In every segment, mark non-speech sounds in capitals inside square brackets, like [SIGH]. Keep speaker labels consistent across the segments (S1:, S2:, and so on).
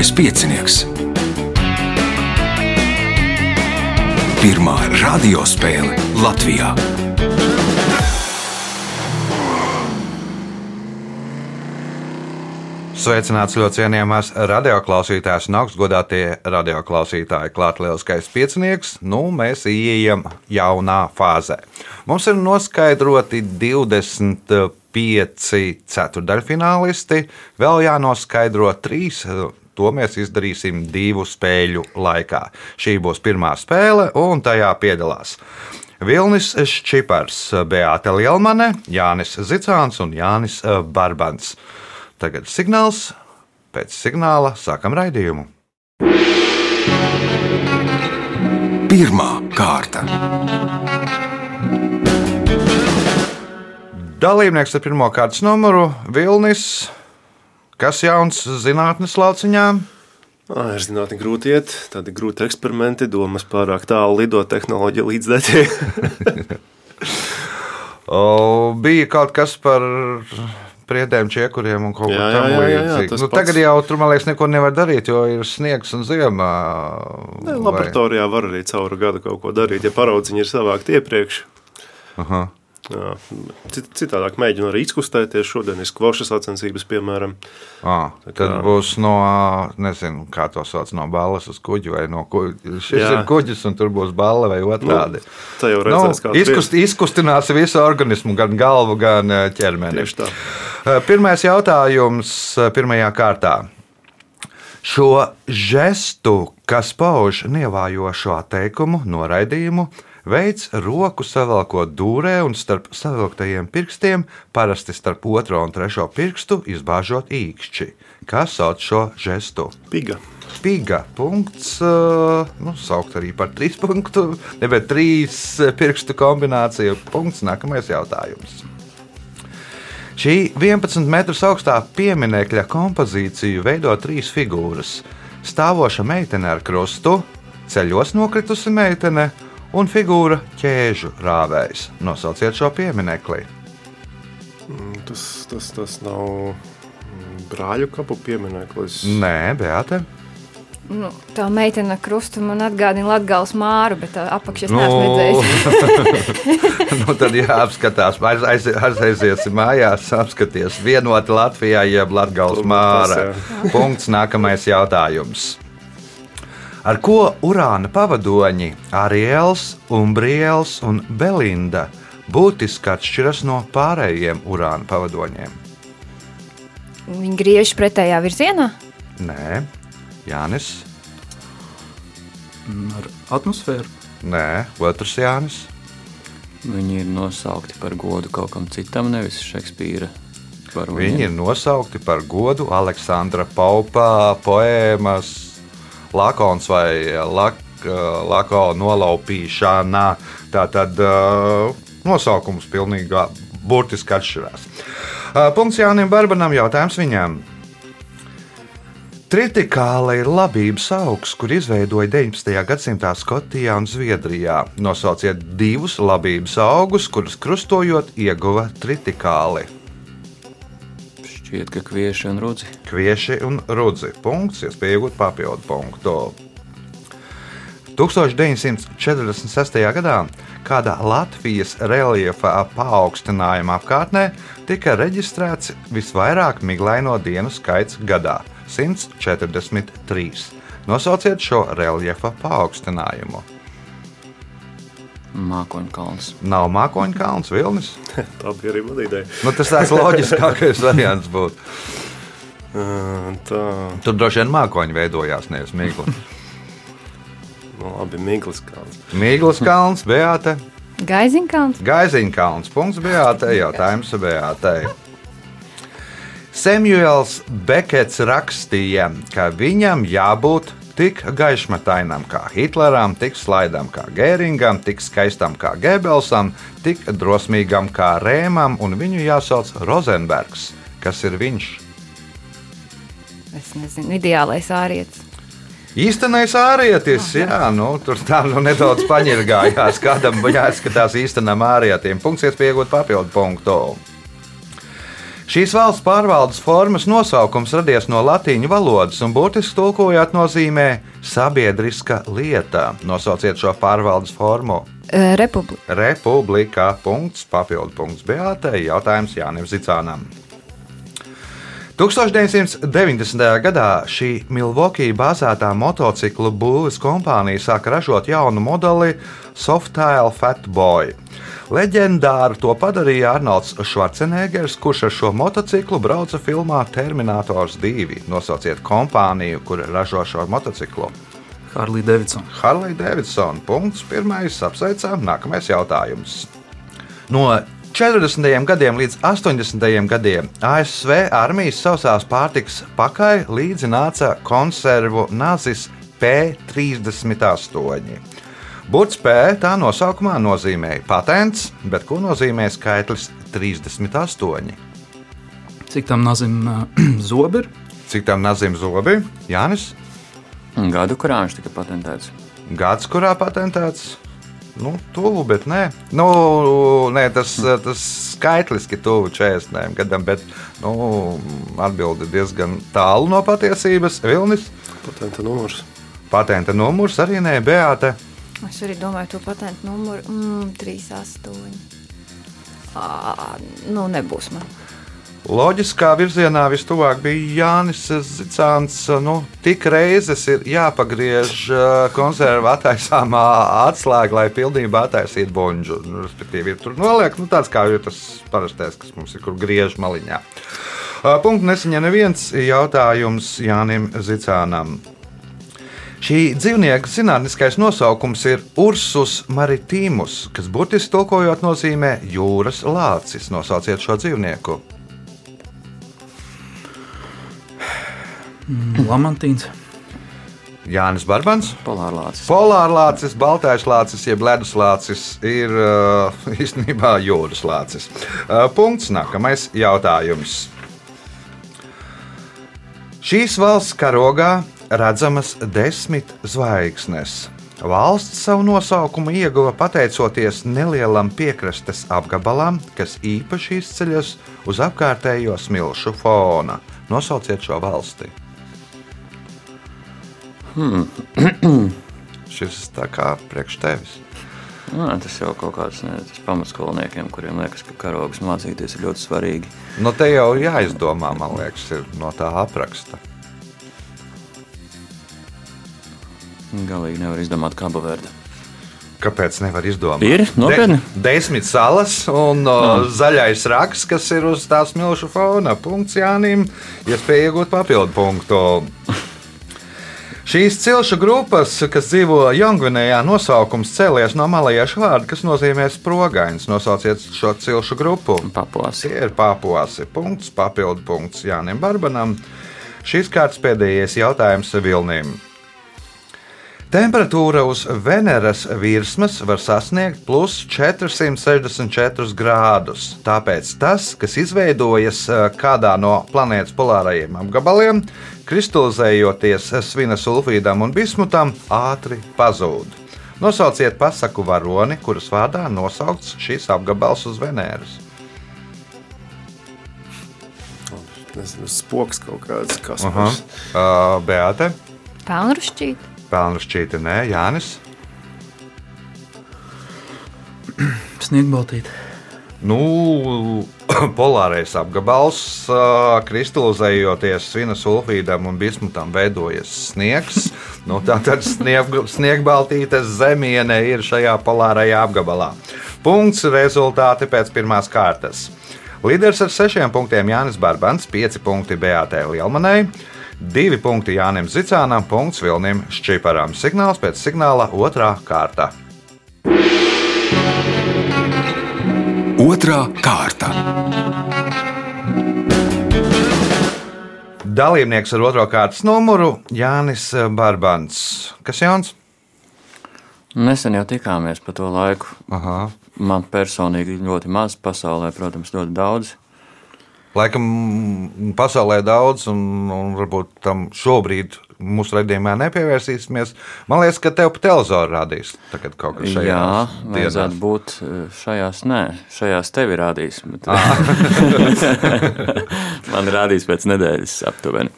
S1: Lidoskais piecinieks. Pirmā radiospēle Latvijā.
S2: Sveicināts ļoti cienījamās radioklausītājas un augstgadātie radioklausītāji. Klāt lielskais piecinieks, nu mēs ieejam jaunā fāzē. Mums ir noskaidroti 25 ceturdaļfinālisti, vēl jānoskaidro trīs. To mēs izdarīsim divu spēļu laikā. Šī būs pirmā spēle, un tajā piedalās Vilnis Čipars, Beata Lielmane, Jānis Zicāns un Jānis Barbans. Tagad signāls. Pēc signāla sākam raidījumu.
S1: Pirmā kārta.
S2: Dalībnieks ar pirmā kārtas numuru Vilnis. Kas jauns zinātnes lauciņā?
S3: Ar zinātnē grūti iet, tādi grūti eksperimenti, domas pārāk tālu lido tehnoloģija līdzdeķi. [LAUGHS]
S2: bija kaut kas par priedēm, čiekuriem un kaut ko
S3: tādu.
S2: Nu, tagad jau tur, man liekas, neko nevar darīt, jo ir sniegs un ziemā.
S3: Ne, laboratorijā vai... var arī cauru gadu kaut ko darīt, ja paraudziņi ir savākti iepriekš.
S2: Aha.
S3: Jā, citādāk mēģinu arī izkustēties. Šodien ir skvošas sacensības, piemēram.
S2: À, tad kā... būs no, nezinu, kā to sauc, no balles uz kuģa vai no kuģa. Šis Jā. ir kuģis un tur būs balle vai otrādi. Nu,
S3: tā jau redzēs,
S2: nu, izkust, izkustinās visu organismu, gan galvu, gan ķermeni. Pirmais jautājums pirmajā kārtā. Šo žestu, kas pauž nievājošo teikumu, noraidījumu, veids roku savalkot dūrē un starp savilktajiem pirkstiem, parasti starp otro un trešo pirkstu, izbāžot īkšķi. Kā sauc šo žestu?
S3: Piga.
S2: Piga punkts, nu, saukt arī par trīs punktu, [LAUGHS] nevis trīs pirkstu kombināciju. Punkts, nākamais jautājums. Šī 11 metrus augstā pieminiekļa kompozīciju veido trīs figūras. Stāvoša meitene ar krustu, ceļos nokritusi meitene un figūra ķēžu rāvējs. Nosauciet šo pieminekli.
S3: Mm, tas, tas, tas nav mm, brāļu kapu piemineklis.
S2: Nē, Beate.
S4: Nu, tā meitene krusta man atgādina Latvijas māru, bet apakšā nu, redzējis. [LAUGHS]
S2: nu, tad jāapskatās, aiz, aiz, aiziesim mājās, apskaties vienoti Latvijā, jeb Latvijas māra. Punkts, nākamais jautājums ar ko urāna pavadoņi Ariels, Umbriels un Belinda būtiski atšķiras no pārējiem urāna pavadoņiem.
S4: Viņi griež pretējā virzienā?
S2: Nē, Jānis.
S5: Ar atmosfēru?
S2: Nē, otrs Jānis.
S5: Viņi ir nosaukti par godu kaut kam citam, nevis Šekspīra.
S2: Viņi ir nosaukti par godu Aleksandra Paupa poēmas lakons vai lak, lako nolaupīšana. Tā tad nosaukums pilnīgi burtiski atšķirās. Punkts Jānim Barbanam jautājums viņam. Tritikāla ir labības augs, kur izveidoja 19. gadsimtā Skotijā un Zviedrijā. Nosauciet divus labības augus, kurus krustojot ieguva tritikāli.
S5: Šķiet, ka kvieši un rudzi.
S2: Kvieši un rudzi. Punkts, iespēja iegūt papildu punktu. 1946. gadā kādā Latvijas reljefa paaugstinājuma apkārtnē tika reģistrēts visvairāk miglaino dienu skaits gadā - 143. Nosauciet šo reljefa paaugstinājumu.
S5: Mākoņu kalns.
S2: Nav mākoņu kalns, vilnis. [LAUGHS]
S3: Tā bija arī mana ideja.
S2: nu, tas tāds loģiskākais [LAUGHS] variants būtu.
S3: Tā.
S2: Tur droši vien mākoņi veidojās, nevis mīkli.
S3: nu, labi, Mīklas kalns.
S2: Mīklas kalns, Beāte.
S4: Gaiziņkalns.
S2: Gaiziņkalns. Punkts Beāte. Jautājums Beātei. Samuels Bekets rakstīja, ka viņam jābūt tik gaišmetainam kā Hitleram, tik slaidam kā Gēringam, tik skaistam kā Gebelsam, tik drosmīgam kā Rēmam, un viņu jāsauc Rozenbergs. Kas ir viņš?
S4: Es nezinu, ideālais ārietis.
S2: Īstenais ārietis, oh, jā, nu, tur tā nu nedaudz paņirgājās. Kādam jāskatās īstenam ārietim. Punkts, iespējot papildu punktu. Šīs valsts pārvaldes formas nosaukums radies no latīņu valodas un burtiski tulkojot nozīmē sabiedriska lieta. Nosauciet šo pārvaldes formu.
S4: Eh, Republika.
S2: Republikā. Punkts, papildu punkts Beatai. Jautājums Jānim Zicānam. 1990. gadā šī Milvokija bāzētā motociklu būves kompānija sāka ražot jaunu modeli Softail Fatboy. Leģendāru to padarīja Arnolds Schwarzeneggers, kurš ar šo motociklu brauca filmā Terminators 2. Nosauciet kompāniju, kur ražo šo motociklu.
S6: Harley Davidson.
S2: Harley Davidson. Punkts. Pirmais apsveicām. Nākamais jautājums. No 40. gadiem līdz 80. gadiem ASV armijas sausās pārtikas pakai līdzi nāca konservu nazis P38. Burts P tā nosaukumā nozīmēja patents, bet ko nozīmē skaitlis 38?
S6: Cik tam nazim uh, [CLEARS THROAT] zobi ir?
S2: Cik tam nazim zobi? Jānis?
S5: Gadu, kurā viņš tika patentēts.
S2: Gads, kurā patentēts? Nu, tuvu, bet nē. Nu, nē tas, tas skaitliski tuvu 40 gadam, bet nu, atbildi diezgan tālu no patiesības. Vilnis,
S3: Patenta numurs.
S2: patenta numurs arī nē, Beāte.
S4: Es arī domāju, to patentu numuru mm, 38. À, nu, nebūs man.
S2: Loģiskā virzienā vistuvāk bija Jānis Zicāns. Nu, tik reizes ir jāpagriež konserva attaisāmā atslēga, lai pilnībā attaisītu bonžu. Nu, respektīvi, ir tur noliek nu, tāds kā ir tas parastais, kas mums ir, kur griež maliņā. Punkts nesaņem neviens jautājums Jānim Zicānam. Šī dzīvnieka zinātniskais nosaukums ir Ursus maritīmus, kas burtiski tulkojot nozīmē jūras lācis. Nosauciet šo dzīvnieku.
S6: Mm, Lamantīns.
S2: Jānis Barbans.
S5: Polārlācis.
S2: Polārlācis, baltais lācis, jeb ledus lācis ir uh, [LAUGHS] īstenībā jūras lācis. Uh, punkts. Nākamais jautājums. Šīs valsts karogā redzamas desmit zvaigznes. Valsts savu nosaukumu ieguva pateicoties nelielam piekrastes apgabalam, kas īpaši izceļas uz apkārtējo smilšu fona. Nosauciet šo valsti. [CLEARS THROAT] Šis tā kā priekš tevis.
S5: Nē, tas jau kaut kāds ne, pamatskolniekiem, kuriem liekas, ka karogus mācīties ir ļoti svarīgi.
S2: Nu, te jau jāizdomā, man liekas, ir no tā apraksta.
S5: Galīgi nevar izdomāt kabu vērdu.
S2: Kāpēc nevar izdomāt?
S5: Ir? Nopietni?
S2: De, desmit salas un uh, zaļais raksts, kas ir uz tās milzu fauna. Punkts Jānim, iespēja iegūt papildu punktu. Šīs cilšu grupas, kas dzīvo Jongvinējā, nosaukums cēlies no malajiešu vārda, kas nozīmē sprogains. Nosauciet šo cilšu grupu.
S5: Papuās.
S2: Tie ir papuāsi. Punkts, papildu punkts Jānim Barbanam. Šīs kārtas pēdējais jautājums Vilnim. Temperatūra uz Veneras virsmas var sasniegt plus 464 grādus. Tāpēc tas, kas izveidojas eh, kādā no planētas polārajiem apgabaliem, kristalizējoties svina sulfīdam un bismutam, ātri pazūd. Nosauciet pasaku varoni, kuras vārdā nosaukts šīs apgabals uz Veneras.
S3: Nezinu, spoks kaut kāds. Kas
S2: Uh, Beate,
S4: Pelnrušķīt.
S2: Pelnu šķīta, nē, Jānis.
S6: Sniegbaltīt.
S2: Nu, [COUGHS] polārais apgabals, ā, kristalizējoties svina sulfīdam un bismutam, veidojas sniegs. [LAUGHS] Nu, Tātad snieg, sniegbaltītes zemiene ir šajā polārajā apgabalā. Punkts rezultāti pēc pirmās kārtas. Līderis ar sešiem punktiem Jānis Barbans, pieci punkti Beatē Lielmanai, divi punkti Jānim Zicānam, punkts Vilnim Šķiparam. Signāls pēc signāla otrā kārta.
S1: Otra kārta.
S2: Dalībnieks ar otro kārtas numuru Jānis Barbans. Kas jauns?
S5: Nesen jau tikāmies pa to laiku.
S2: Aha.
S5: Man personīgi ļoti maz, pasaulē, protams, ļoti daudz.
S2: Laikam pasaulē daudz, un, un varbūt tam šobrīd mūsu redzējumā nepievērsīsimies. Man liekas, ka tev pa televizoru rādīs tagad kaut kas šajā.
S5: Jā, vajadzētu būt eh, šajās, nē, šajās tevi rādīs. Bet, [LAUGHS] man rādīs pēc nedēļas aptuveni.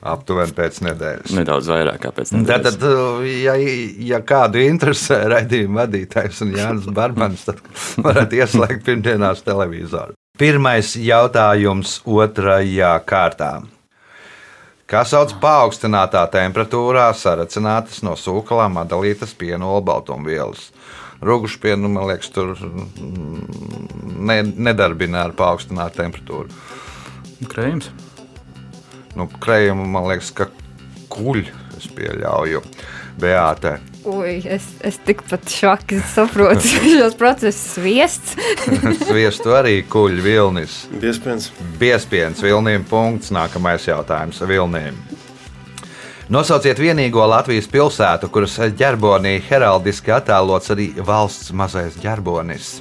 S2: Aptuveni pēc nedēļas.
S5: Nedaudz vairāk kā pēc nedēļas.
S2: Tātad, ja, ja kādu interesē raidījuma vadītājs un Jānis Barbans, tad varat ieslēgt pirmdienās televizoru. Pirmais jautājums otrajā kārtā. Kā sauc paaugstinātā temperatūrā saracinātas no sūkalām atdalītas piena olbaltumvielas? Rūgušu pienu, man liekas, tur mm, ne, nedarbina ar paaugstinātu temperatūru.
S6: Krējums.
S2: Nu, krējumu, man liekas, ka kuļ, es pieļauju. Beāte.
S4: Ui, es, es tikpat švaki saprotu [LAUGHS] šos procesus viests. [LAUGHS]
S2: Sviestu arī kuļ vilnis.
S3: Iespējams,
S2: Biespiens vilniem punkts. Nākamais jautājums vilniem. Nosauciet vienīgo Latvijas pilsētu, kuras ģerbonī heraldiski attēlots arī valsts mazais ģerbonis.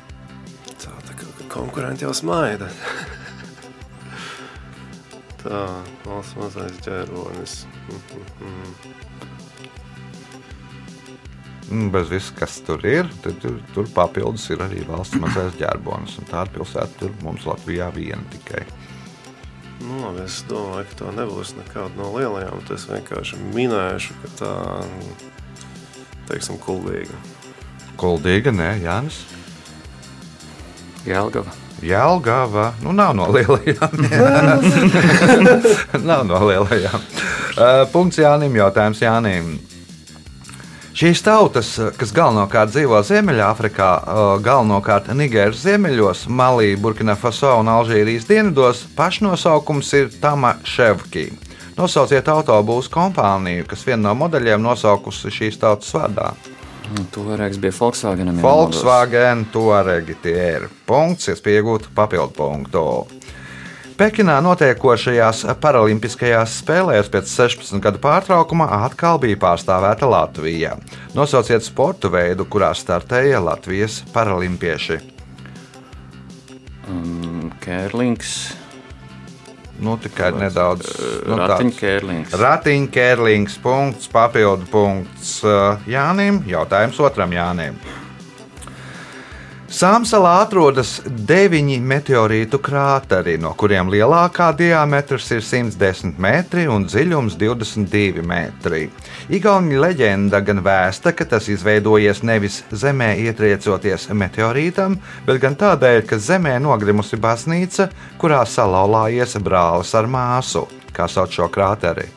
S3: tā, tā kā konkurenti jau smaida. [LAUGHS] tā, valsts mazais ģēronis.
S2: Mm, Bez viss, kas tur ir, tad tur, tur papildus ir arī valsts mazais ģerbonis. un Tāda pilsēta tur mums Latvijā viena tikai.
S3: Nu, labi, es domāju, ka tā nebūs nekāda no lielajām. Es vienkārši minēšu, ka tā teiksim, kuldīga.
S2: Kuldīga, nē, Jānis.
S5: Jelgava.
S2: Jēlgava, nu nav no lielajām. [LAUGHS] nav no lielajām. Uh, punkts Jānim, jautājums Jānim. Šīs tautas, kas galvenokārt dzīvo Ziemeļāfrikā, uh, galvenokārt Nigēras ziemeļos, Malī, Burkina Faso un Alžīrijas dienvidos, pašnosaukums ir Tama Ševki. Nosauciet autobūsu kompāniju, kas vienu no modeļiem nosaukusi šīs tautas vārdā.
S5: Toreiz bija Volkswagen.
S2: Volkswagen Touareg tie ir punkts, es piegūtu papildu punktu. Pekinā notiekošajās Paralimpiskajās spēlēs pēc 16 gadu pārtraukuma atkal bija pārstāvēta Latvija. Nosauciet sporta veidu, kurā startēja Latvijas paralimpieši.
S5: Um, Kērlings.
S2: Nu, tikai nedaudz nu, tāds.
S5: Ratiņkērlings.
S2: Ratiņkērlings, punkts, papildu punkts uh, Jānim. Jautājums otram Jānim. Sāmsalā atrodas deviņi meteorītu krāteri, no kuriem lielākā diametrs ir 110 metri un dziļums 22 metri. Igaunija leģenda gan vēsta, ka tas izveidojies nevis zemē ietriecoties meteorītam, bet gan tādēļ, ka zemē nogrimusi baznīca, kurā salauzājies brālis ar māsu. Kā sauc šo krāteri?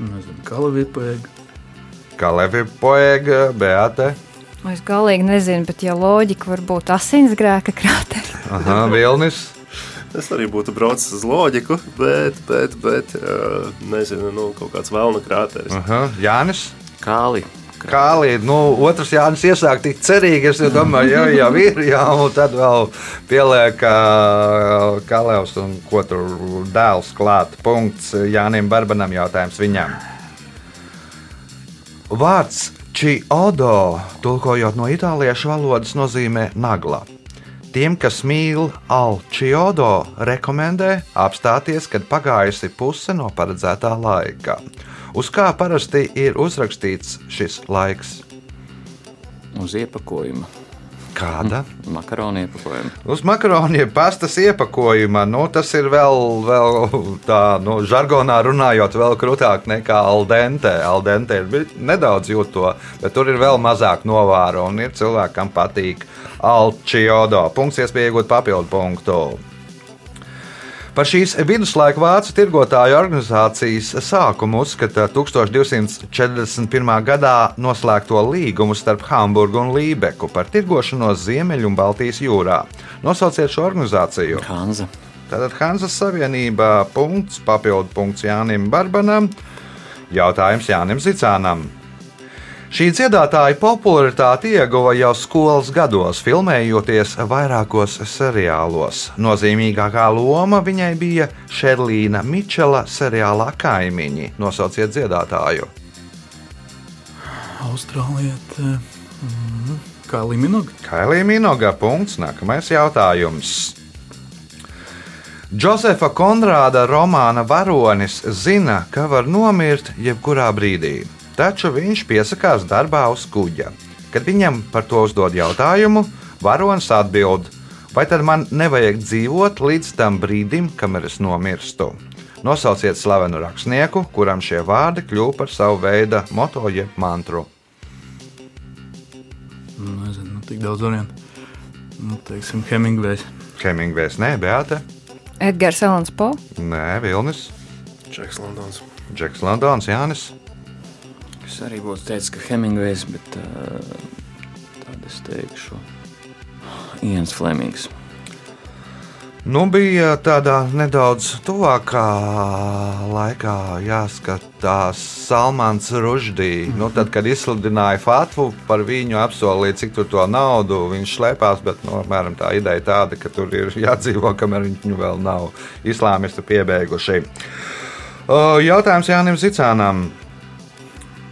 S6: Nezinu, Kalavīpēga.
S2: Kalevi poēga, Beate.
S4: Es galīgi nezinu, bet ja loģika var būt asinsgrēka krāteris.
S2: Aha, Vilnis.
S3: Es arī būtu braucis uz loģiku, bet, bet, bet nezinu, nu, kaut kāds vēlna krāteris.
S2: Aha, Jānis.
S5: Kāli.
S2: Kālī, nu, otrs Jānis iesāk tik cerīgi, es domāju, jau, jau ir, jā, un tad vēl pieliek uh, Kalevs un ko tur dēls klāt. Punkts Jānim Barbanam jautājums viņam. Vārds Čiodo, tulkojot no itāliešu valodas, nozīmē nagla. Tiem, kas mīl Alčiodo, rekomendē apstāties, kad pagājusi puse no paredzētā laika. Uz kā parasti ir uzrakstīts šis laiks?
S5: Uz iepakojuma.
S2: Kāda?
S5: Makaronu iepakojuma.
S2: Uz makaronu pastas iepakojuma. Nu, tas ir vēl, vēl tā, nu, žargonā runājot, vēl krūtāk nekā aldente. Aldente ir nedaudz jūt to, bet tur ir vēl mazāk novāru un ir cilvēki, kam patīk alčiodo. Punkts, iespēja iegūt papildu punktu. Par šīs viduslaika vācu tirgotāju organizācijas sākumu uzskata 1241. gadā noslēgto līgumu starp Hamburgu un Lībeku par tirgošanos Ziemeļu un Baltijas jūrā. Nosauciet šo organizāciju.
S5: Hanza.
S2: Tātad Hanzas Savienība punkts, papildu punkts Jānim Barbanam, jautājums Jānim Zicānam. Šī dziedātāja popularitāti ieguva jau skolas gados, filmējoties vairākos seriālos. Nozīmīgākā loma viņai bija Šerlīna Mičela seriālā Kaimiņi. Nosauciet dziedātāju.
S6: Austrālieta. Mm, Kāli Minoga.
S2: Kailija Minoga. Punkts. Nākamais jautājums. Džosefa Konrāda romāna varonis zina, ka var nomirt jebkurā brīdī, taču viņš piesakās darbā uz kuģa. Kad viņam par to uzdod jautājumu, varonis atbild: Vai tad man nevajag dzīvot līdz tam brīdim, kamēr es nomirstu? Nosauciet slavenu rakstnieku, kuram šie vārdi kļuva par savu veidu moto jeb mantru.
S6: Nezinu, nu, tik daudz variantu. Nu, teiksim, Hemingvejs.
S2: Hemingvejs, nē, Beata,
S4: Edgars Alans Po.
S2: nē, Vilnis,
S3: Čeks Londons.
S2: Džeks Londons, Jānis.
S5: Es arī būtu teicis, ka Hemingvejs, bet uh, tad es teikšu Ians Flemings.
S2: Nu, bija tādā nedaudz tuvākā laikā jāskatās Salmans Ruždī. Nu, tad, kad izsludināja Fatvu par viņu, apsolīja, cik tur to naudu viņš slēpās, bet nu, apmēram tā ideja tāda, ka tur ir jādzīvo, kamēr viņu vēl nav islāmisti piebeiguši. Jautājums Jānim Zicānam.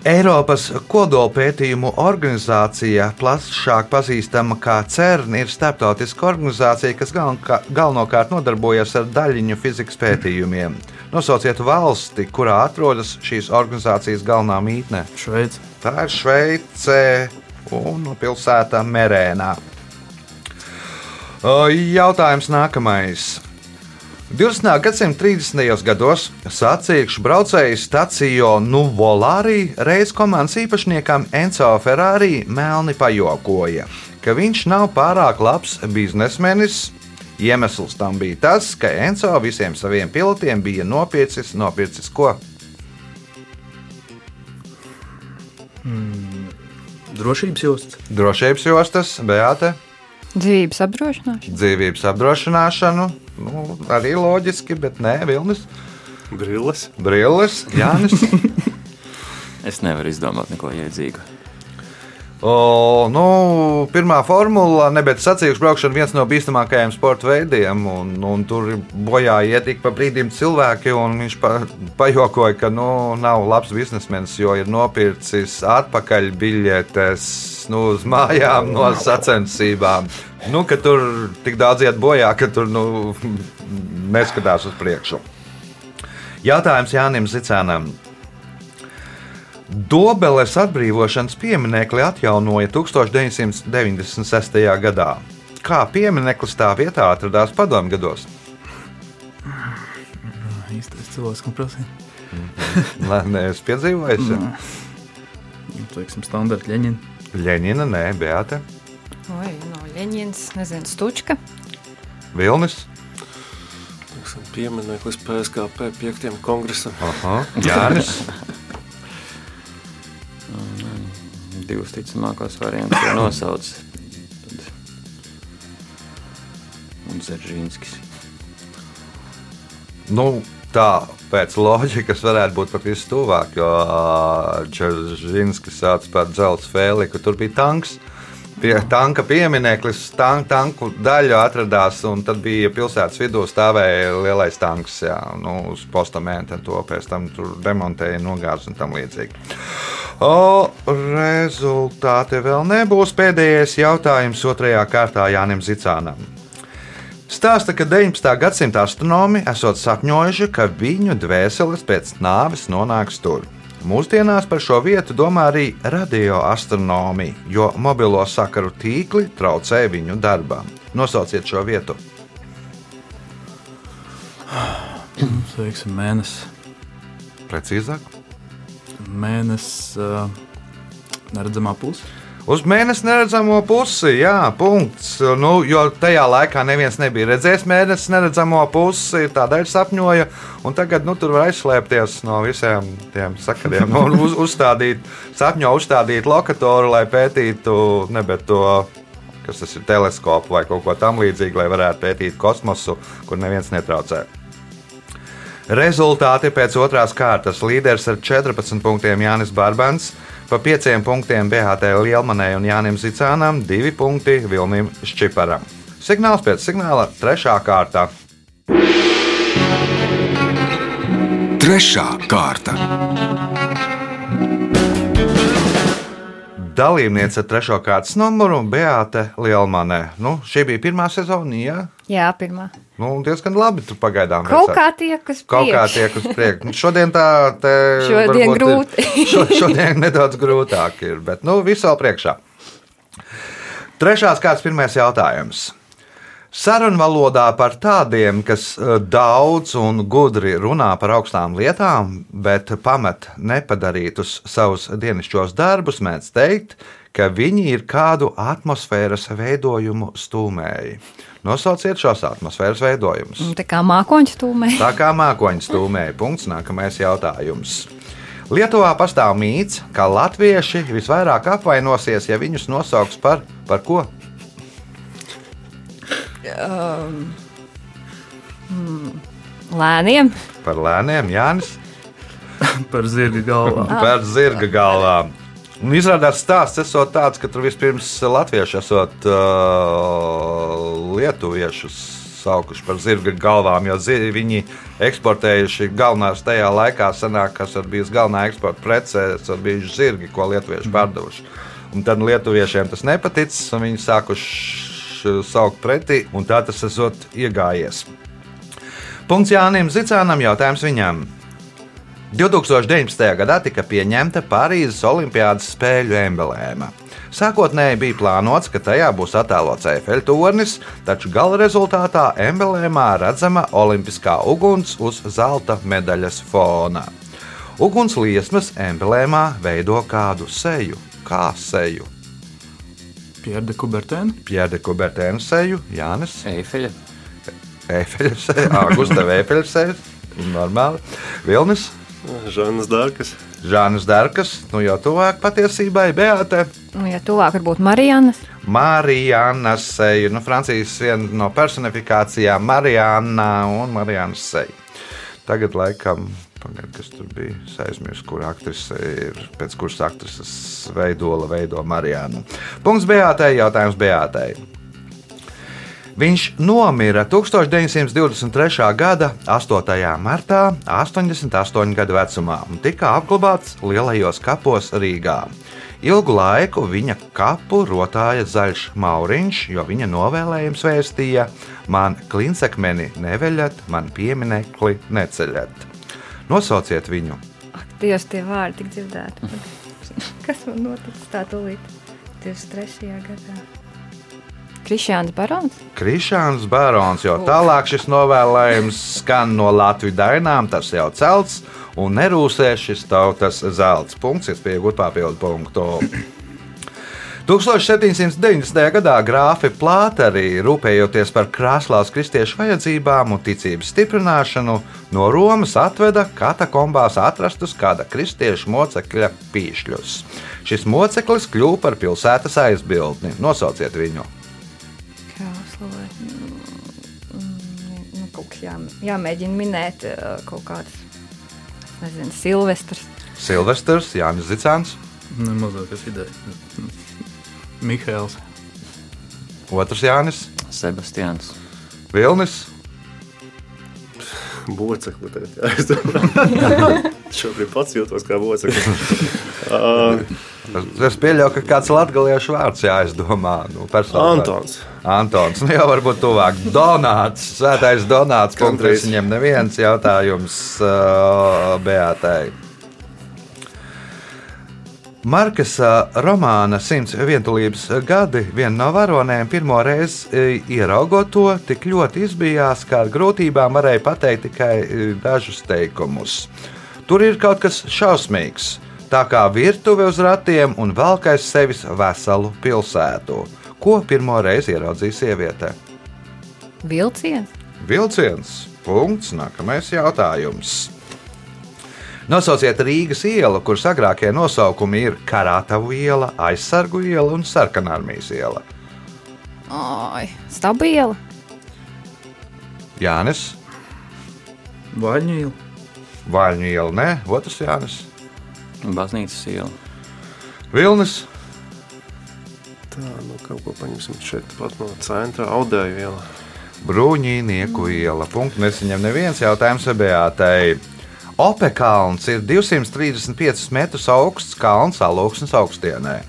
S2: Eiropas kodolpētījumu organizācija, plašāk pazīstama kā CERN, ir starptautiska organizācija, kas galvenokārt nodarbojas ar daļiņu fizikas pētījumiem. Nosauciet valsti, kurā atrodas šīs organizācijas galvenā mītne.
S6: Šveice.
S2: Tā ir Šveice un pilsēta Merēnā. O, Jautājums nākamais. 20. gadsimta 30. gados sacīkšu braucēju staciju Nuvolārī reiz komandas īpašniekam Enzo Ferrari melni pajokoja, ka viņš nav pārāk labs biznesmenis. Iemesls tam bija tas, ka Enzo visiem saviem pilotiem bija nopircis, nopircis ko?
S6: Drošības josts.
S2: Drošības jostas, Beate,
S4: Dzīves apdrošināšana.
S2: dzīvības apdrošināšanu. Nu, arī loģiski, bet nē, Vilnis,
S3: Brilles.
S2: Brilles, Jānis. [LAUGHS]
S5: Es nevaru izdomāt neko jēdzīgu.
S2: O, nu, pirmā formula, nebet sacīkšu braukšana, viens no bīstamākajiem sporta veidiem. Un, un tur bojā iet ik pa brīdim cilvēki, viņš pa, pajokoja, ka nu, nav labs biznesmenis, jo ir nopircis atpakaļ biļetes nu, uz mājām no sacensībām. Nu, ka tur tik daudz iet bojā, ka tur nu, neskatās uz priekšu. Jautājums Jānim Zicēnam. Dobeles atbrīvošanas pieminekli atjaunoja 1996. gadā. Kā piemineklis tā vietā atradās padomju gados?
S6: Īstais cilvēks, kam prasīja.
S2: Lai neesmu piedzīvojis.
S6: Nu, teiksim, standarta ļeņina.
S2: Ļeņina, nē, Beata,
S4: Oi, no Ļeņģins, nezinu, Stučka.
S2: Vilnis.
S3: Teiksim, Piemineklis PSKP 5. kongresam.
S2: Aha, Jānis. [LAUGHS]
S5: Divas ticamākās variantus jau nosauc. Un Zeržīnskis.
S2: Nu, tā pēc loģikas varētu būt pat vistuvāk, jo Čeržinskis sauc par dzelzceļa fēli, ka tur bija tanks. Pie tanka piemineklis, tank, tanku daļa atradās, un tad bija pilsētas vidū stāvēja lielais tanks. Jā, nu, uz postamenta to pēc tam tur demontēja, nogāza un tam līdzīgi. O, rezultāti vēl nebūs. Pēdējais jautājums otrajā kārtā Jānim Zicānam. Stāsta, ka 19. gadsimta astronomi esot sapņojuši, ka viņu dvēseles pēc nāves nonāks tur. Mūsdienās par šo vietu domā arī radioastronomi, jo mobilo sakaru tīkli traucē viņu darbam. Nosauciet šo vietu.
S6: Teiksim, mēnesis.
S2: Precīzāk.
S6: Mēnesis uh, neredzamā puse.
S2: Uz mēnesi neredzamo pusi, jā, punkts. Nu, jo tajā laikā neviens nebija redzējis mēnesi neredzamo pusi, tādēļ sapņoja. Un tagad nu, tur var aizslēpties no visiem tiem sakariem. Nu, uz, uzstādīt, sapņo uzstādīt lokatoru, lai pētītu to. Kas tas ir teleskops vai kaut ko tamlīdzīgu, lai varētu pētīt kosmosu, kur neviens netraucē. Rezultāti pēc otrās kārtas līderis ar 14 punktiem Jānis Barbans, pa 5 punktiem BHT Lielmanai un Jānim Zicānam, 2 punkti Vilnim Ščiparam. Signāls pēc signāla - trešā kārta.
S1: Trešā kārta.
S2: Dalībniece ar trešo kārtas numuru - Beate Lielmanē. Nu, šī bija pirmā sezona, jā.
S4: Jā, pirmā.
S2: Nu, diezgan labi tu pagaidām.
S4: Kaut
S2: esi.
S4: kā tiek uz
S2: Kaut kā
S4: priekšu.
S2: tiek uz priekšu. Nu, Šodien tā te [LAUGHS]
S4: Šodien
S2: varbūt ir-
S4: grūti. [LAUGHS]
S2: Šo, šodien nedaudz grūtāk ir, bet nu, viss vēl priekšā. Trešās kārtas pirmais jautājums. Sarunvalodā par tādiem, kas eh, daudz un gudri runā par augstām lietām, bet pamet nepadarītus savus dienasčos darbus, mēdz teikt, ka viņi ir kādu atmosfēras veidojumu stūmēji. Nosauciet šos atmosfēras veidojumus.
S4: Tā kā mākoņu stūmē.
S2: Tā kā mākoņu stūmēja. Punkts. Nākamais jautājums. Lietuvā pastāv mīts, ka latvieši visvairāk apvainosies, ja viņus nosauks par, par ko?
S4: Lēniem.
S2: Par lēniem, Jānis,
S6: Par zirga galvām.
S2: par zirga galvām. Un izrādās stāsts esot tāds, ka tur vispirms latvieši esot uh, lietuviešus saukuši par zirga galvām, jo zi, viņi eksportējuši galvenās tajā laikā, senāk, kas ir bijis galvenā eksporta prece, ir bijuši zirgi, ko lietuvieši pārdevuši. Un tad lietuviešiem tas nepaticis, un viņi sākuši saukt pretī, un tā tas esot iegājies. Punkts Jānim Zicānam, jautājums viņam. 2019. gadā tika pieņemta Parīzes Olimpiādas spēļu emblēma. Sākotnēji bija plānots, ka tajā būs attēlots Eifeļa tornis, taču gala rezultātā emblēmā redzama olimpiskā uguns uz zelta medaļas fona. Uguns liesmas emblēmā veido kādu seju, kā seju.
S6: Pierda Kubertēna.
S2: Pierde Kubertēna seju, Jānis.
S5: Eifeļa.
S2: Eifeļa seja, Augusta Eifeļa seja. Normāli. Vilnis,
S3: Žanas Dārkas.
S2: Žānis Dārkas, nu jau tuvāk patiesībai, Beate.
S4: Nu, ja tuvāk varbūt Marijanas.
S2: Marijāna seja, nu, Francijas viena no personifikācijām, Marijāna un Marijānas seja. Tagad, laikam, pagaid, kas tur bija, es aizmirsu, kur aktrise ir, pēc kuras aktrises veidola veido Marijānu. Punkts Beātei, jautājums Beātei. Viņš nomira 1923. gada 8. martā, 88 gadu vecumā, un tika apglabāts lielajos kapos Rīgā. Ilgu laiku viņa kapu rotāja zaļš mauriņš, jo viņa novēlējums vēstīja: Man klinsekmeni neveļat, man pieminekli neceļat. Nosauciet viņu!
S4: Ak, Dievs, tie vārdi tik dzirdēti. [LAUGHS] Kas man noticis tā tūlīt? 23. gadā. Krišjāns Barons.
S2: Krišāns Barons, jo tālāk šis novēlējums skan no Latvijas dainām, tas jau celts, un nerūsē šis tautas zelta punkts, kas pieaugot papildu punktu. 1790. gadā grāfi Plāteri, rūpējoties par krāslās kristiešu vajadzībām un ticības stiprināšanu, no Romas atveda katakombās atrastus kāda kristiešu mocekļa pīšļus. Šis moceklis kļuva par pilsētas aizbildni. Nosauciet viņu!
S4: Jā, jāmēģina minēt uh, kaut kādas, nezinu, Silvestras.
S2: Silvestris, Jānis Zicāns,
S6: Nemazākās idejas. Mihēls.
S2: otrs Jānis,
S5: Sebastians.
S2: Vilnis. [LAUGHS]
S3: Bocekli. [LAUGHS] Šobrīd pats jūtos kā boceklis. [LAUGHS]
S2: Es, pieļauju, ka kāds latviešu vārds jāizdomā. Nu.
S3: Antons.
S2: Antons, nu jau varbūt tuvāk. Donāts, svētais Donāts. Punkts viņam neviens jautājums uh, Beatai. Markesa romāna Simts vientulības gadi viena no varonēm pirmo reizi e, ieraugot to, tik ļoti izbijās, ka ar grūtībām varēja pateikt tikai e, dažus teikumus. Tur ir kaut kas šausmīgs, tā kā virtuve uz ratiem un valkais sevis veselu pilsētu. Ko pirmo reizi ieraudzīja sieviete?
S4: Vilciens.
S2: Vilciens. Punkts. Nākamais jautājums. Nosauciet Rīgas ielu, kuras agrākie nosaukumi ir Karātavu iela, Aizsargu iela un Sarkanarmijas iela.
S4: Ai, stabila.
S2: Jānis,
S6: Vaļņu iela.
S2: Vaļņu iela, nē, otrs Jānis,
S5: Baznīcas iela.
S2: Vilnis,
S3: Tā, nu kaut ko paņemsim šeit pat no centra audēju iela.
S2: Brūņīnieku iela. Punkts nesaņem neviens jautājums Beatai. Opekalns ir 235 metrus augsts kalns alūksnes augstienē.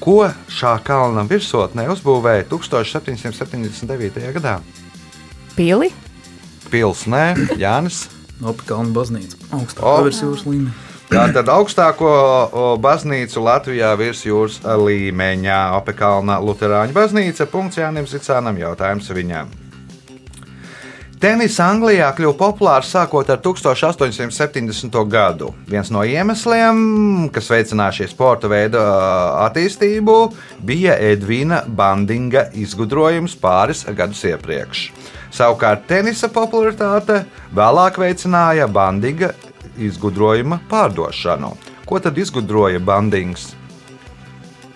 S2: Ko šā kalna virsotnē uzbūvēja 1779. gadā?
S4: Pili.
S2: Pils, nē, Jānis.
S6: Opikalna baznīca.
S2: O.
S6: Augstākā virs jūras līmenī.
S2: Tātad augstāko baznīcu Latvijā virs jūras līmeņa - Opekalna Lutāņu baznīca. Punkts Jānim Zicānam jautājums viņam. Tenis Anglijā kļuva populārs sākot ar 1870. gadu. Viens no iemesliem, kas veicināja šī sporta veida attīstību, bija Edvīna Bandinga izgudrojums pāris gadus iepriekš. Savukārt tenisa popularitāte vēlāk veicināja Bandinga izgudrojuma pārdošanu. Ko tad izgudroja Bandings?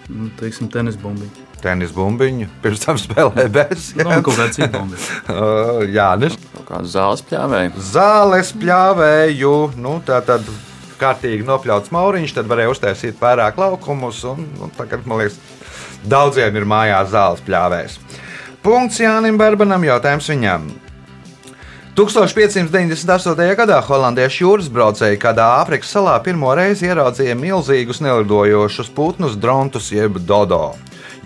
S6: Nu, teiksim, tenis bumbiņa.
S2: Tenis bumbiņu, pirms tam spēlēja bez.
S6: Nu, kaut kāda cita bumbiņa. [LAUGHS]
S2: Jānis.
S5: Kādu zāles pļāvēju.
S2: Zāles pļāvēju, nu, tā tad kārtīgi nopļauts mauriņš, tad varēja uztaisīt vairāk laukumus. Un, un tagad, man liekas, daudziem ir mājās zāles pļāvējs. Punkts Jānim Barbanam, jautājums viņam. 1598. gadā holandiešu jūras braucēji kādā Āfrikas salā pirmo reizi ieraudzīja milzīgus nelidojošus putnus, drontus jeb dodo.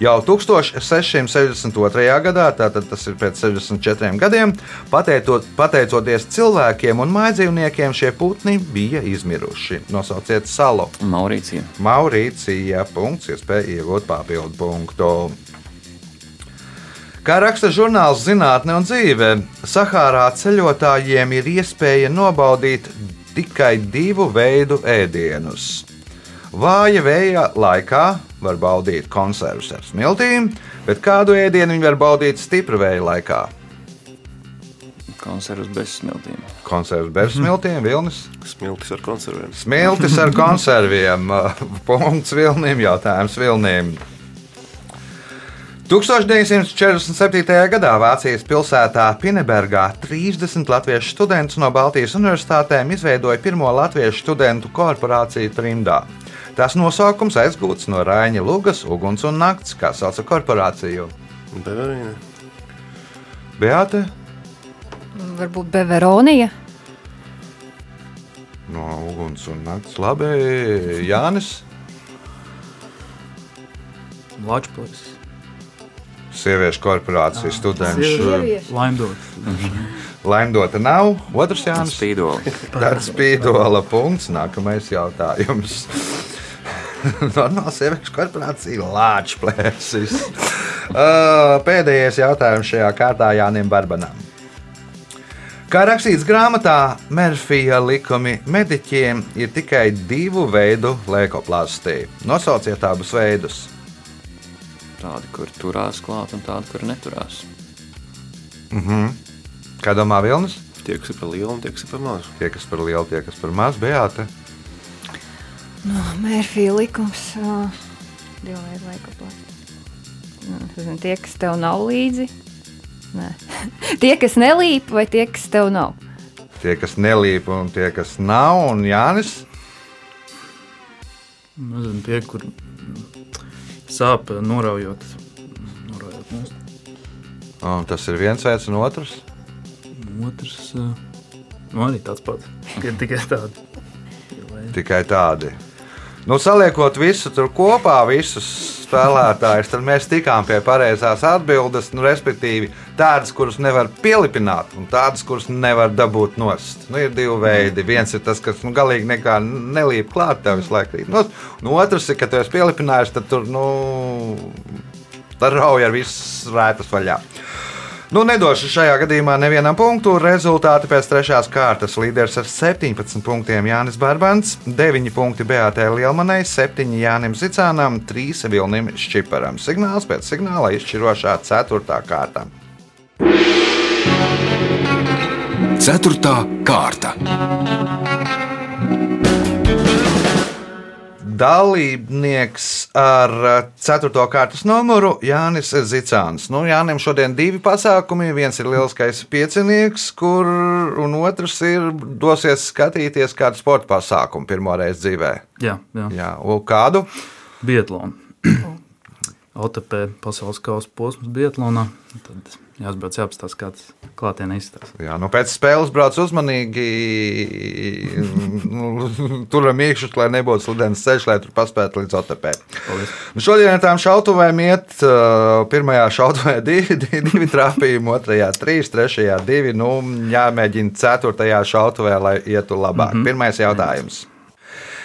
S2: Jau 1662. gadā, tātad tas ir pēc 64 gadiem, pateicot, pateicoties cilvēkiem un mājdzīvniekiem, šie putni bija izmiruši. Nosauciet salu.
S5: Maurīcija.
S2: Maurīcija. Punkts, iespēja iegūt papildu punktu. Kā raksta žurnāls Zinātne un dzīve, Sahārā ceļotājiem ir iespēja nobaudīt tikai divu veidu ēdienus. Vāja vēja laikā var baudīt konservus ar smiltīm, bet kādu ēdienu viņi var baudīt stipra vēja laikā?
S5: Konservus bez smiltīm.
S2: Konservus bez smiltīm, vilnis.
S3: Smiltis ar konserviem.
S2: Smiltis ar [LAUGHS] konserviem. Punkts vilnim, jautājums vilnim. 1947. gadā Vācijas pilsētā Pinebergā 30 latviešu studentus no Baltijas universitātēm izveidoja pirmo latviešu studentu korporāciju trimdā. Tās nosaukums aizgūts no Raņa Lugas, Uguns un Nakts, kā sauca korporāciju.
S3: Beverīna.
S2: Beate
S4: Varbūt Beveronija.
S2: no Uguns un Nakts. Labi, Jānis.
S6: Lačpils.
S2: Sieviešu korporācija studentu.
S6: Laimdot.
S2: Laimdota nav. Otrs Jānis.
S5: Spīdoli.
S2: Tāds spīdola punkts. Nākamais jautājums. [LAUGHS] Normāls sieviešu korporācija Lāča plēsis. Uh, Pēdējais jautājums šajā kārtā Jānim Barbanam. Kā rakstīts grāmatā, Mērfija likumi mediķiem ir tikai divu veidu leukoplastīja. Nosauciet abus veidus.
S5: Tādi, kur turās klāt, un tādi, kur neturās.
S2: Kā domā Vilnis?
S3: Tie, kas ir par lielu un tie, kas ir par mazu.
S2: Tie, kas par lielu, tie, kas par mazu, Beāte.
S4: Mērfija likums. Divu veidu laika plāns. Tie, kas tev nav līdzi. Nē. [LAUGHS] tie, kas nelīp, vai tie, kas tev nav.
S2: Tie, kas nelīp un tie, kas nav, un Jānis.
S6: Nezinu, tie, kur sāp noraujot. noraujot.
S2: Un tas ir viens veids, un otrs.
S6: Otrs, nu arī tāds pats. Tikai- Tikai tādi.
S2: Tikai tādi. Nu, saliekot visu tur kopā, visus spēlētājus, tad mēs tikām pie pareizās atbildes. Nu, respektīvi, tādas, kuras nevar pielipināt, un tādas, kuras nevar dabūt nost. Nu, ir divi veidi. Viens ir tas, kas nu, galīgi nekā nelīp klāt, tev visu laiku rīt nost. Un otrs ir, ka tu esi pielipinājis, tad tur nu, tad rauj ar visas rētas vaļā. Nu, nedošu šajā gadījumā nevienam punktu. Rezultāti pēc trešās kārtas līderis ar 17 punktiem Jānis Barbans, 9 punkti Beatai Lielmanai, 7 Jānim Zicānam, 3 Vilnim Šķiparam. Signāls pēc signāla izšķirošā 4. kārta.
S1: Ceturtā kārta.
S2: Dalībnieks ar 4. kārtas numuru Jānis Zicāns. Nu, Jānim šodien divi pasākumi. Viens ir lielskais piecinieks, kur, un otrs ir dosies skatīties kādu sporta pasākumu pirmo reizi dzīvē.
S6: Jā, jā.
S2: Jā, un kādu?
S6: Bietlona. [CLEARS THROAT] OTP pasaules kausa posms Bietlānā. Tad jāsbrauc jāapstāsta, kā tas klātienē izstāsta.
S2: Jā, nu pēc spēles brauc uzmanīgi. Nu, Turam iekšā, lai nebūtu sludens ceļš, lai tur paspētu līdz OTP.
S6: Paldies!
S2: Nu, Šodien ar tām šautuvēm iet. uh, Pirmajā šautuvē [LAUGHS] divi, divi, trāpījumi, otrajā trīs, trešajā divi. Nu, jāmēģina ceturtajā šautuvē, lai ietu labāk. Mm -hmm. Pirmais jautājums.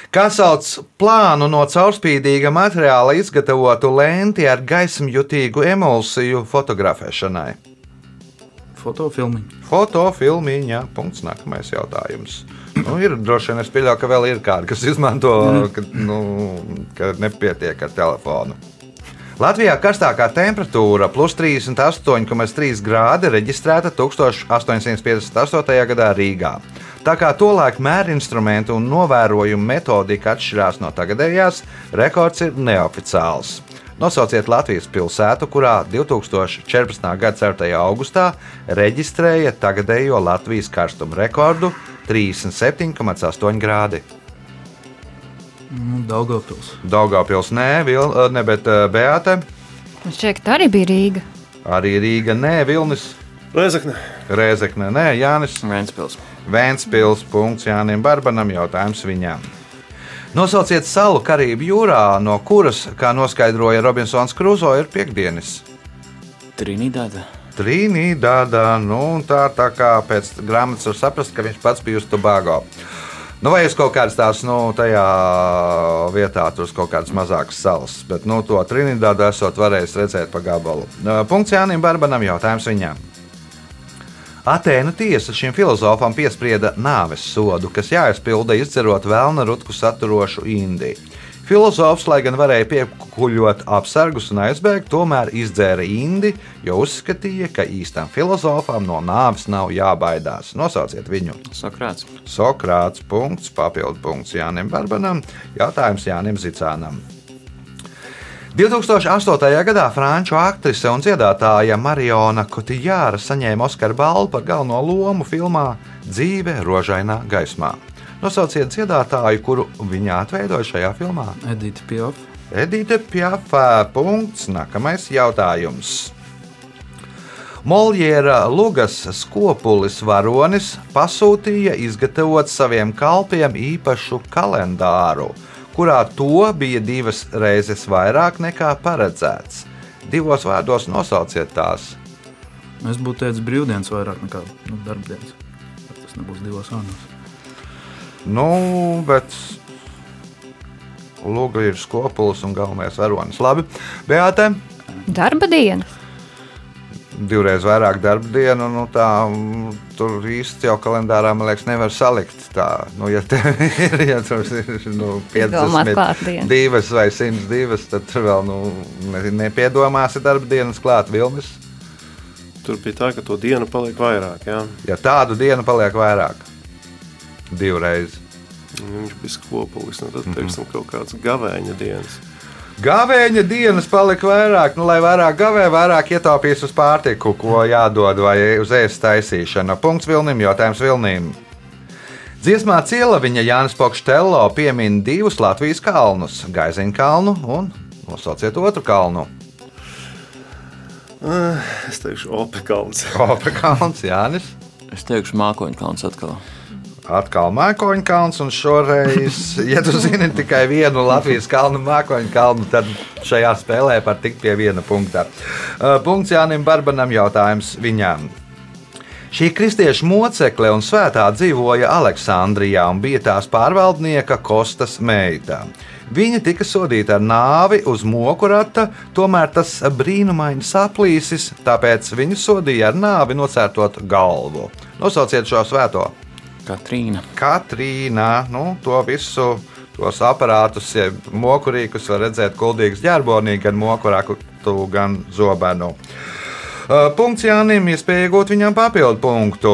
S2: Kā sauc plānu no caurspīdīga materiāla izgatavotu lenti ar gaismjutīgu emulsiju fotografēšanai?
S6: Fotofilmiņu.
S2: Fotofilmiņā. Punkts. Nākamais jautājums. Nu, ir droši vien, es pieļauju, ka vēl ir kādi, kas izmanto, ka, nu, ka nepietiek ar telefonu. Latvijā karstākā temperatūra plus 38,3 grādi reģistrēta 1858. gadā Rīgā. Tā kā tolaik mērinstrumentu un novērojumu metodika atšķirās no tagadējās, rekords ir neoficiāls. Nosauciet Latvijas pilsētu, kurā 2014. gada 4. augustā reģistrēja tagadējo Latvijas karstuma rekordu 37,8 grādi.
S6: Nu, Daugavpils.
S2: Daugāpils nē, Vil, ne bet Beāte,
S4: Man šķiet, tā arī bija Rīga.
S2: arī Rīga nē, Vilnis,
S3: Reizekne.
S2: Rēzekne nē, Jānis.
S5: Vēnspils.
S2: Vēnspils, punkts Jānim Barbanam, jautājums viņam. Nosauciet salu Karību jūrā, no kuras, kā noskaidroja Robinsons Kruzo, ir piekdienas.
S5: Trinidāda.
S2: Trīnīdādā, nu tā, tā kā pēc grāmatas var saprast, ka viņš pats bija uz Tobago. Nu, vai uz kaut kādas tās, nu, tajā vietā, tur uz kaut kādas mazākas salas, bet, nu, to Trīnīdādu esot varējis redzēt pa gabalu. Punkts Jānim Barbanam, jautājums viņam. Atēnu tiesa šim filozofam piesprieda nāves sodu, kas jāizpilda izdzerot vēlna rutku saturošu indi. Filozofs, lai gan varēja piekuļot apsargus un aizbēgt, tomēr izdzēra indi, jo uzskatīja, ka īstam filozofam no nāves nav jābaidās. Nosauciet viņu!
S5: Sokrāts.
S2: Sokrāts, punkts, papildu punkts Jānim Barbanam, jautājums Jānim Zicānam. 2008. gadā franču aktrise un dziedātāja Mariona Kotijāra saņēma Oskara balvu par galveno lomu filmā Dzīve rožainā gaismā. Nosauciet dziedātāju, kuru viņa atveidoja šajā filmā.
S6: Edita Piaf.
S2: Edita Pjafā. Punkts. Nākamais jautājums. Moljēra Lugas skopulis varonis pasūtīja izgatavot saviem kalpiem īpašu kalendāru, kurā to bija divas reizes vairāk nekā paredzēts. Divos vārdos nosauciet tās.
S6: Es būtu teicis brīvdienas vairāk nekā nu, darbdienas. Tas nebūs divos vārdos.
S2: Nu, bet Luga ir skopulis un galvenais varonis. Labi, Beāte.
S4: Darba diena.
S2: Divreiz vairāk darba dienu. Nu, tā, mm, tur īsti jau kalendārā, man liekas, nevar salikt. Tā, nu, ja tev ir ja tur ir nu,
S4: Izdomāt klātdienas.
S2: 52 vai 102, tad tur vēl nu, ne- nepiedomāsi darba dienas klāt vilnis.
S3: Tur bija tā, ka to dienu paliek vairāk. Jā.
S2: Ja tādu dienu paliek vairāk, divreiz.
S3: Viņš bija skopulis. Nu, tad, teiksim, kaut kāds gavēņa dienas.
S2: Gavēņa dienas palika vairāk, nu, lai vairāk gavē, vairāk ietaupīs uz pārtiku, ko jādod vai uz ēst taisīšanu. Punkts Vilnim, jautājums Vilnim. Dziesmā ciela viņa Jānis Pokštello piemin divus Latvijas kalnus - Gaiziņu kalnu un nosauciet otru kalnu.
S3: Es teikšu, Opekalns.
S2: Kopa kalns, Jānis.
S5: Es teikšu, mākoņu kalns atkal.
S2: Atkal mākoņu kalns, un šoreiz, ja tu zini tikai vienu Latvijas kalnu mākoņu kalnu, tad šajā spēlē var tikt pie viena punkta. Uh, Punkts Jānim Barbanam jautājums viņam. Šī kristiešu mocekle un svētā dzīvoja Aleksandrijā un bija tās pārvaldnieka Kostas meita. Viņa tika sodīta ar nāvi uz moku rata, tomēr tas brīnumaini saplīsis, tāpēc viņu sodīja ar nāvi nocērtot galvu. Nosauciet šo svēto!
S5: Katrīna.
S2: Katrīna, nu, to visu, tos aparātus, ja mokurīkus var redzēt kuldīgas ģerbonī, gan mokurāku, gan zobenu. Uh, Punkts Jānim, iespēja iegūt viņam papildu punktu.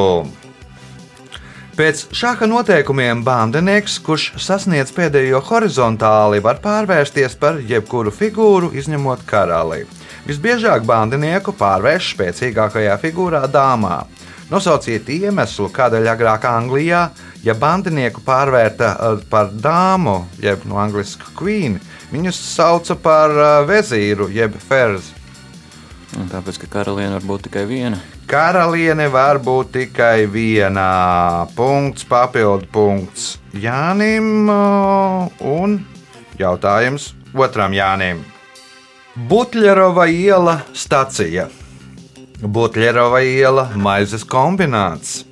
S2: Pēc šāda noteikumiem bandinieks, kurš sasniedz pēdējo horizontāli, var pārvērsties par jebkuru figūru, izņemot karali. Visbiežāk bandinieku pārvērš spēcīgākajā figūrā dāmā. Nosauciet iemeslu, kādēļ agrāk Anglijā, ja bandinieku pārvērta eh, par dāmu, jeb no angļuiska queen, Viņus sauca par uh, vezīru jeb ferzi.
S5: Tāpēc, ka karaliene var būt tikai viena.
S2: Karaliene var būt tikai viena. Punkts, papildu punkts Jānim uh, un jautājums otram Jānim. Butlerova iela stacija. Butlerova iela maizes kombināts.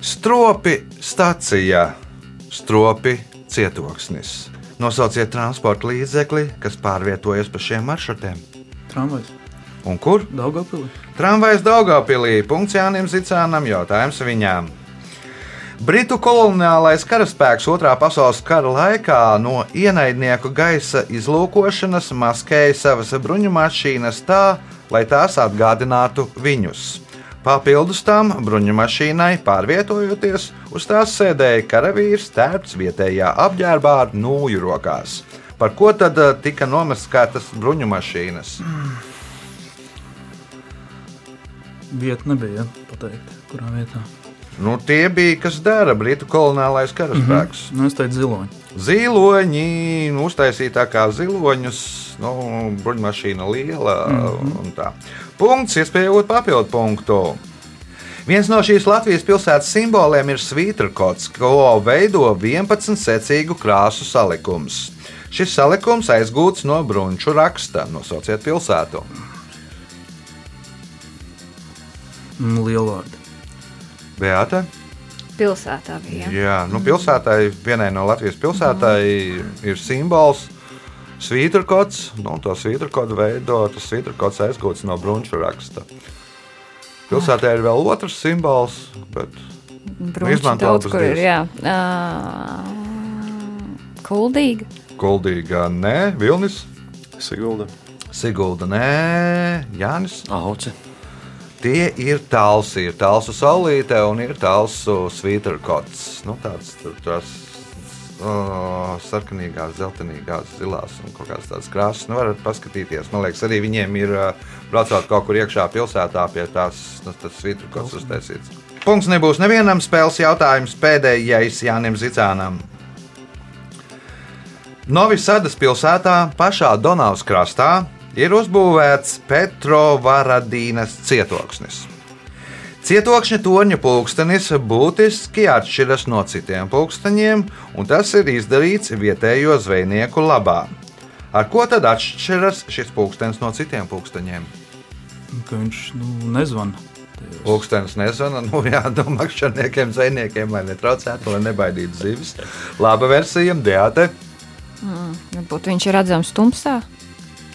S2: Stropi stacija. Stropi cietoksnis. Nosauciet transporta līdzekli, kas pārvietojas pa šiem maršrutiem.
S6: Tramvajs.
S2: Un kur?
S6: Daugavpilī.
S2: Tramvajs Daugopilī. Punkts Jānim Zicānam. Jautājums viņām. Britu koloniālais karaspēks Otrā pasaules kara laikā no ienaidnieku gaisa izlūkošanas maskēja savas bruņumašīnas tā, lai tās atgādinātu viņus. Papildus tam bruņumašīnai pārvietojoties, uz tās sēdēja karavīrs tērpts vietējā apģērbā ar nūju rokās. Par ko tad eh, tika nomaskētas bruņumašīnas?
S6: Vieta nebija ja, pateikt, kurā vietā.
S2: Nu, tie bija, kas dara Britu koloniālais karaspēks.
S6: Nu, es teicu ziloņi.
S2: Ziloņi, nu, uztaisīja tā kā ziloņus, nu, bruņmašīna liela un tā. Punkts, iespējot papildu punktu. Viens no šīs Latvijas pilsētas simboliem ir svītrakots, ko veido 11 secīgu krāsu salikums. Šis salikums aizgūts no brunču raksta. Nosauciet pilsētu.
S6: Mm, Lielvārdi.
S2: Beata.
S4: Pilsētā bija.
S2: Jā, nu, pilsētai, vienai no Latvijas pilsētai ir simbols. Svītrkots, nu, to svītrkotu veido, tas svītrkots aizgūts no brunču raksta. Pilsētā ir vēl otrs simbols, bet
S4: Brunči
S2: izmanto
S4: daudz, kur ir. Jā. Uh, kuldīga.
S2: Kuldīgā nē, Vilnis,
S3: Sigulda.
S2: Sigulda nē, Jānis.
S5: Auce.
S2: Tie ir tālsi, ir tālsu saulīte un ir tālsu svītrkots. Nu, tāds tās uh, sarkanīgās, zeltainīgās, zilās un kaut kādas tādas krāsas. Nu, varat paskatīties. Man liekas, arī viņiem ir braucot kaut kur iekšā pilsētā pie tās nu, tas svītrkots uztaisīts. Punkts nebūs nevienam spēles jautājums pēdējais Jānim Zicānam. Novisadas pilsētā pašā Donavas krastā ir uzbūvēts Petrovaradīnas cietoksnis. Cietokšņa torņa pulkstenis būtiski atšķiras no citiem pulksteņiem, un tas ir izdarīts vietējo zvejnieku labā. Ar ko tad atšķiras šis pulkstenis no citiem pulksteņiem?
S6: Ka viņš nu, nezvana. tajos.
S2: Pulkstenis nezvana, nu jā, no makšķerniekiem, zvejniekiem, lai netraucētu, lai nebaidītu zivis. Laba versija, Deate.
S4: Varbūt viņš ir redzams tumsā.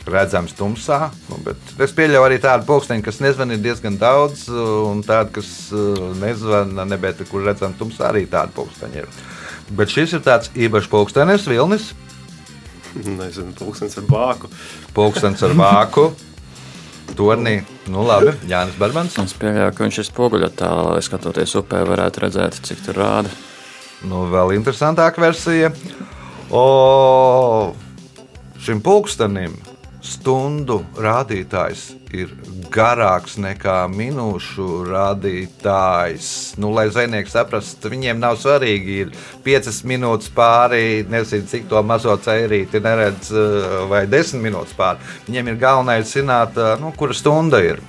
S2: Redzams tumsā. Nu, bet es pieļauju arī tādu pulksteni, kas nezvanīja diezgan daudz, un tādu, kas uh, nezvanīja, nebēt, kur redzams tumsā, arī tādu pulksteni ir. Bet šis ir tāds īpašs pulkstenis, vilnis,
S3: Nezinu, pulkstenis ar bāku.
S2: pulkstenis ar vāku. Tornī, nu labi, Jānis Barbans.
S5: Es pieļauju, ka viņš ir spoguļotā, skatoties upē, varētu redzēt, cik tur rāda.
S2: Nu, vēl interesantāka versija. O, šim pulkstenim stundu rādītājs ir garāks nekā minūšu rādītājs. Nu, lai zvejnieki saprastu, viņiem nav svarīgi, ir 5 minūtes pāri, nezinu, cik to mazo ceirīti neredz, eh, vai 10 minūtes pāri. Viņiem ir galvenais zināt, eh, nu, kura stunda ir.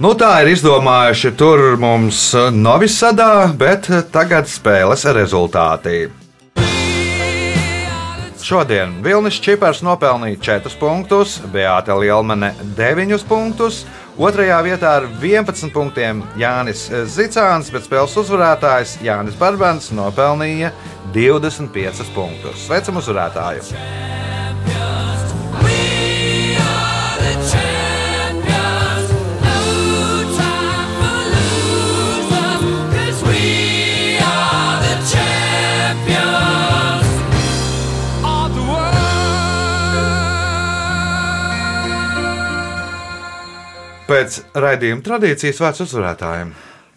S2: Nu, tā ir izdomājuši tur mums Novisadā, bet tagad spēles rezultāti. Šodien Vilnis Čipars nopelnīja 4 punktus, Beata Lielmane 9 punktus, otrajā vietā ar 11 punktiem Jānis Zicāns, bet spēles uzvarētājs Jānis Barbans nopelnīja 25 punktus. Sveicam uzvarētāju! Pēc raidījuma tradīcijas vārds uzvarētājiem.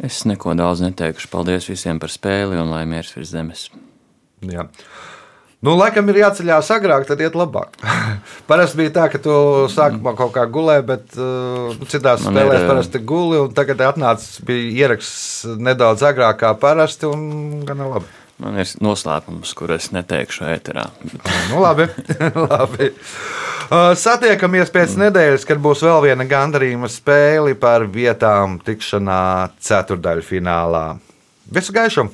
S5: Es neko daudz neteikšu. Paldies visiem par spēli un lai miers virs zemes.
S2: Jā. Nu, laikam ir jāceļās agrāk, tad iet labāk. [LAUGHS] parasti bija tā, ka tu sākumā kaut kā gulēji, bet uh, citās
S5: Man
S2: spēlēs
S5: ir,
S2: parasti guli. un Tagad atnācis bija ieraksts nedaudz agrāk kā parasti, un gan labi.
S5: Man ir noslēpums, kur es neteikšu ēterā.
S2: Nu, labi. [LAUGHS] labi. Uh, Satiekamies pēc nedēļas, kad būs vēl viena gandarījuma spēle par vietām tikšanā ceturdaļfinālā. Visu gaišu!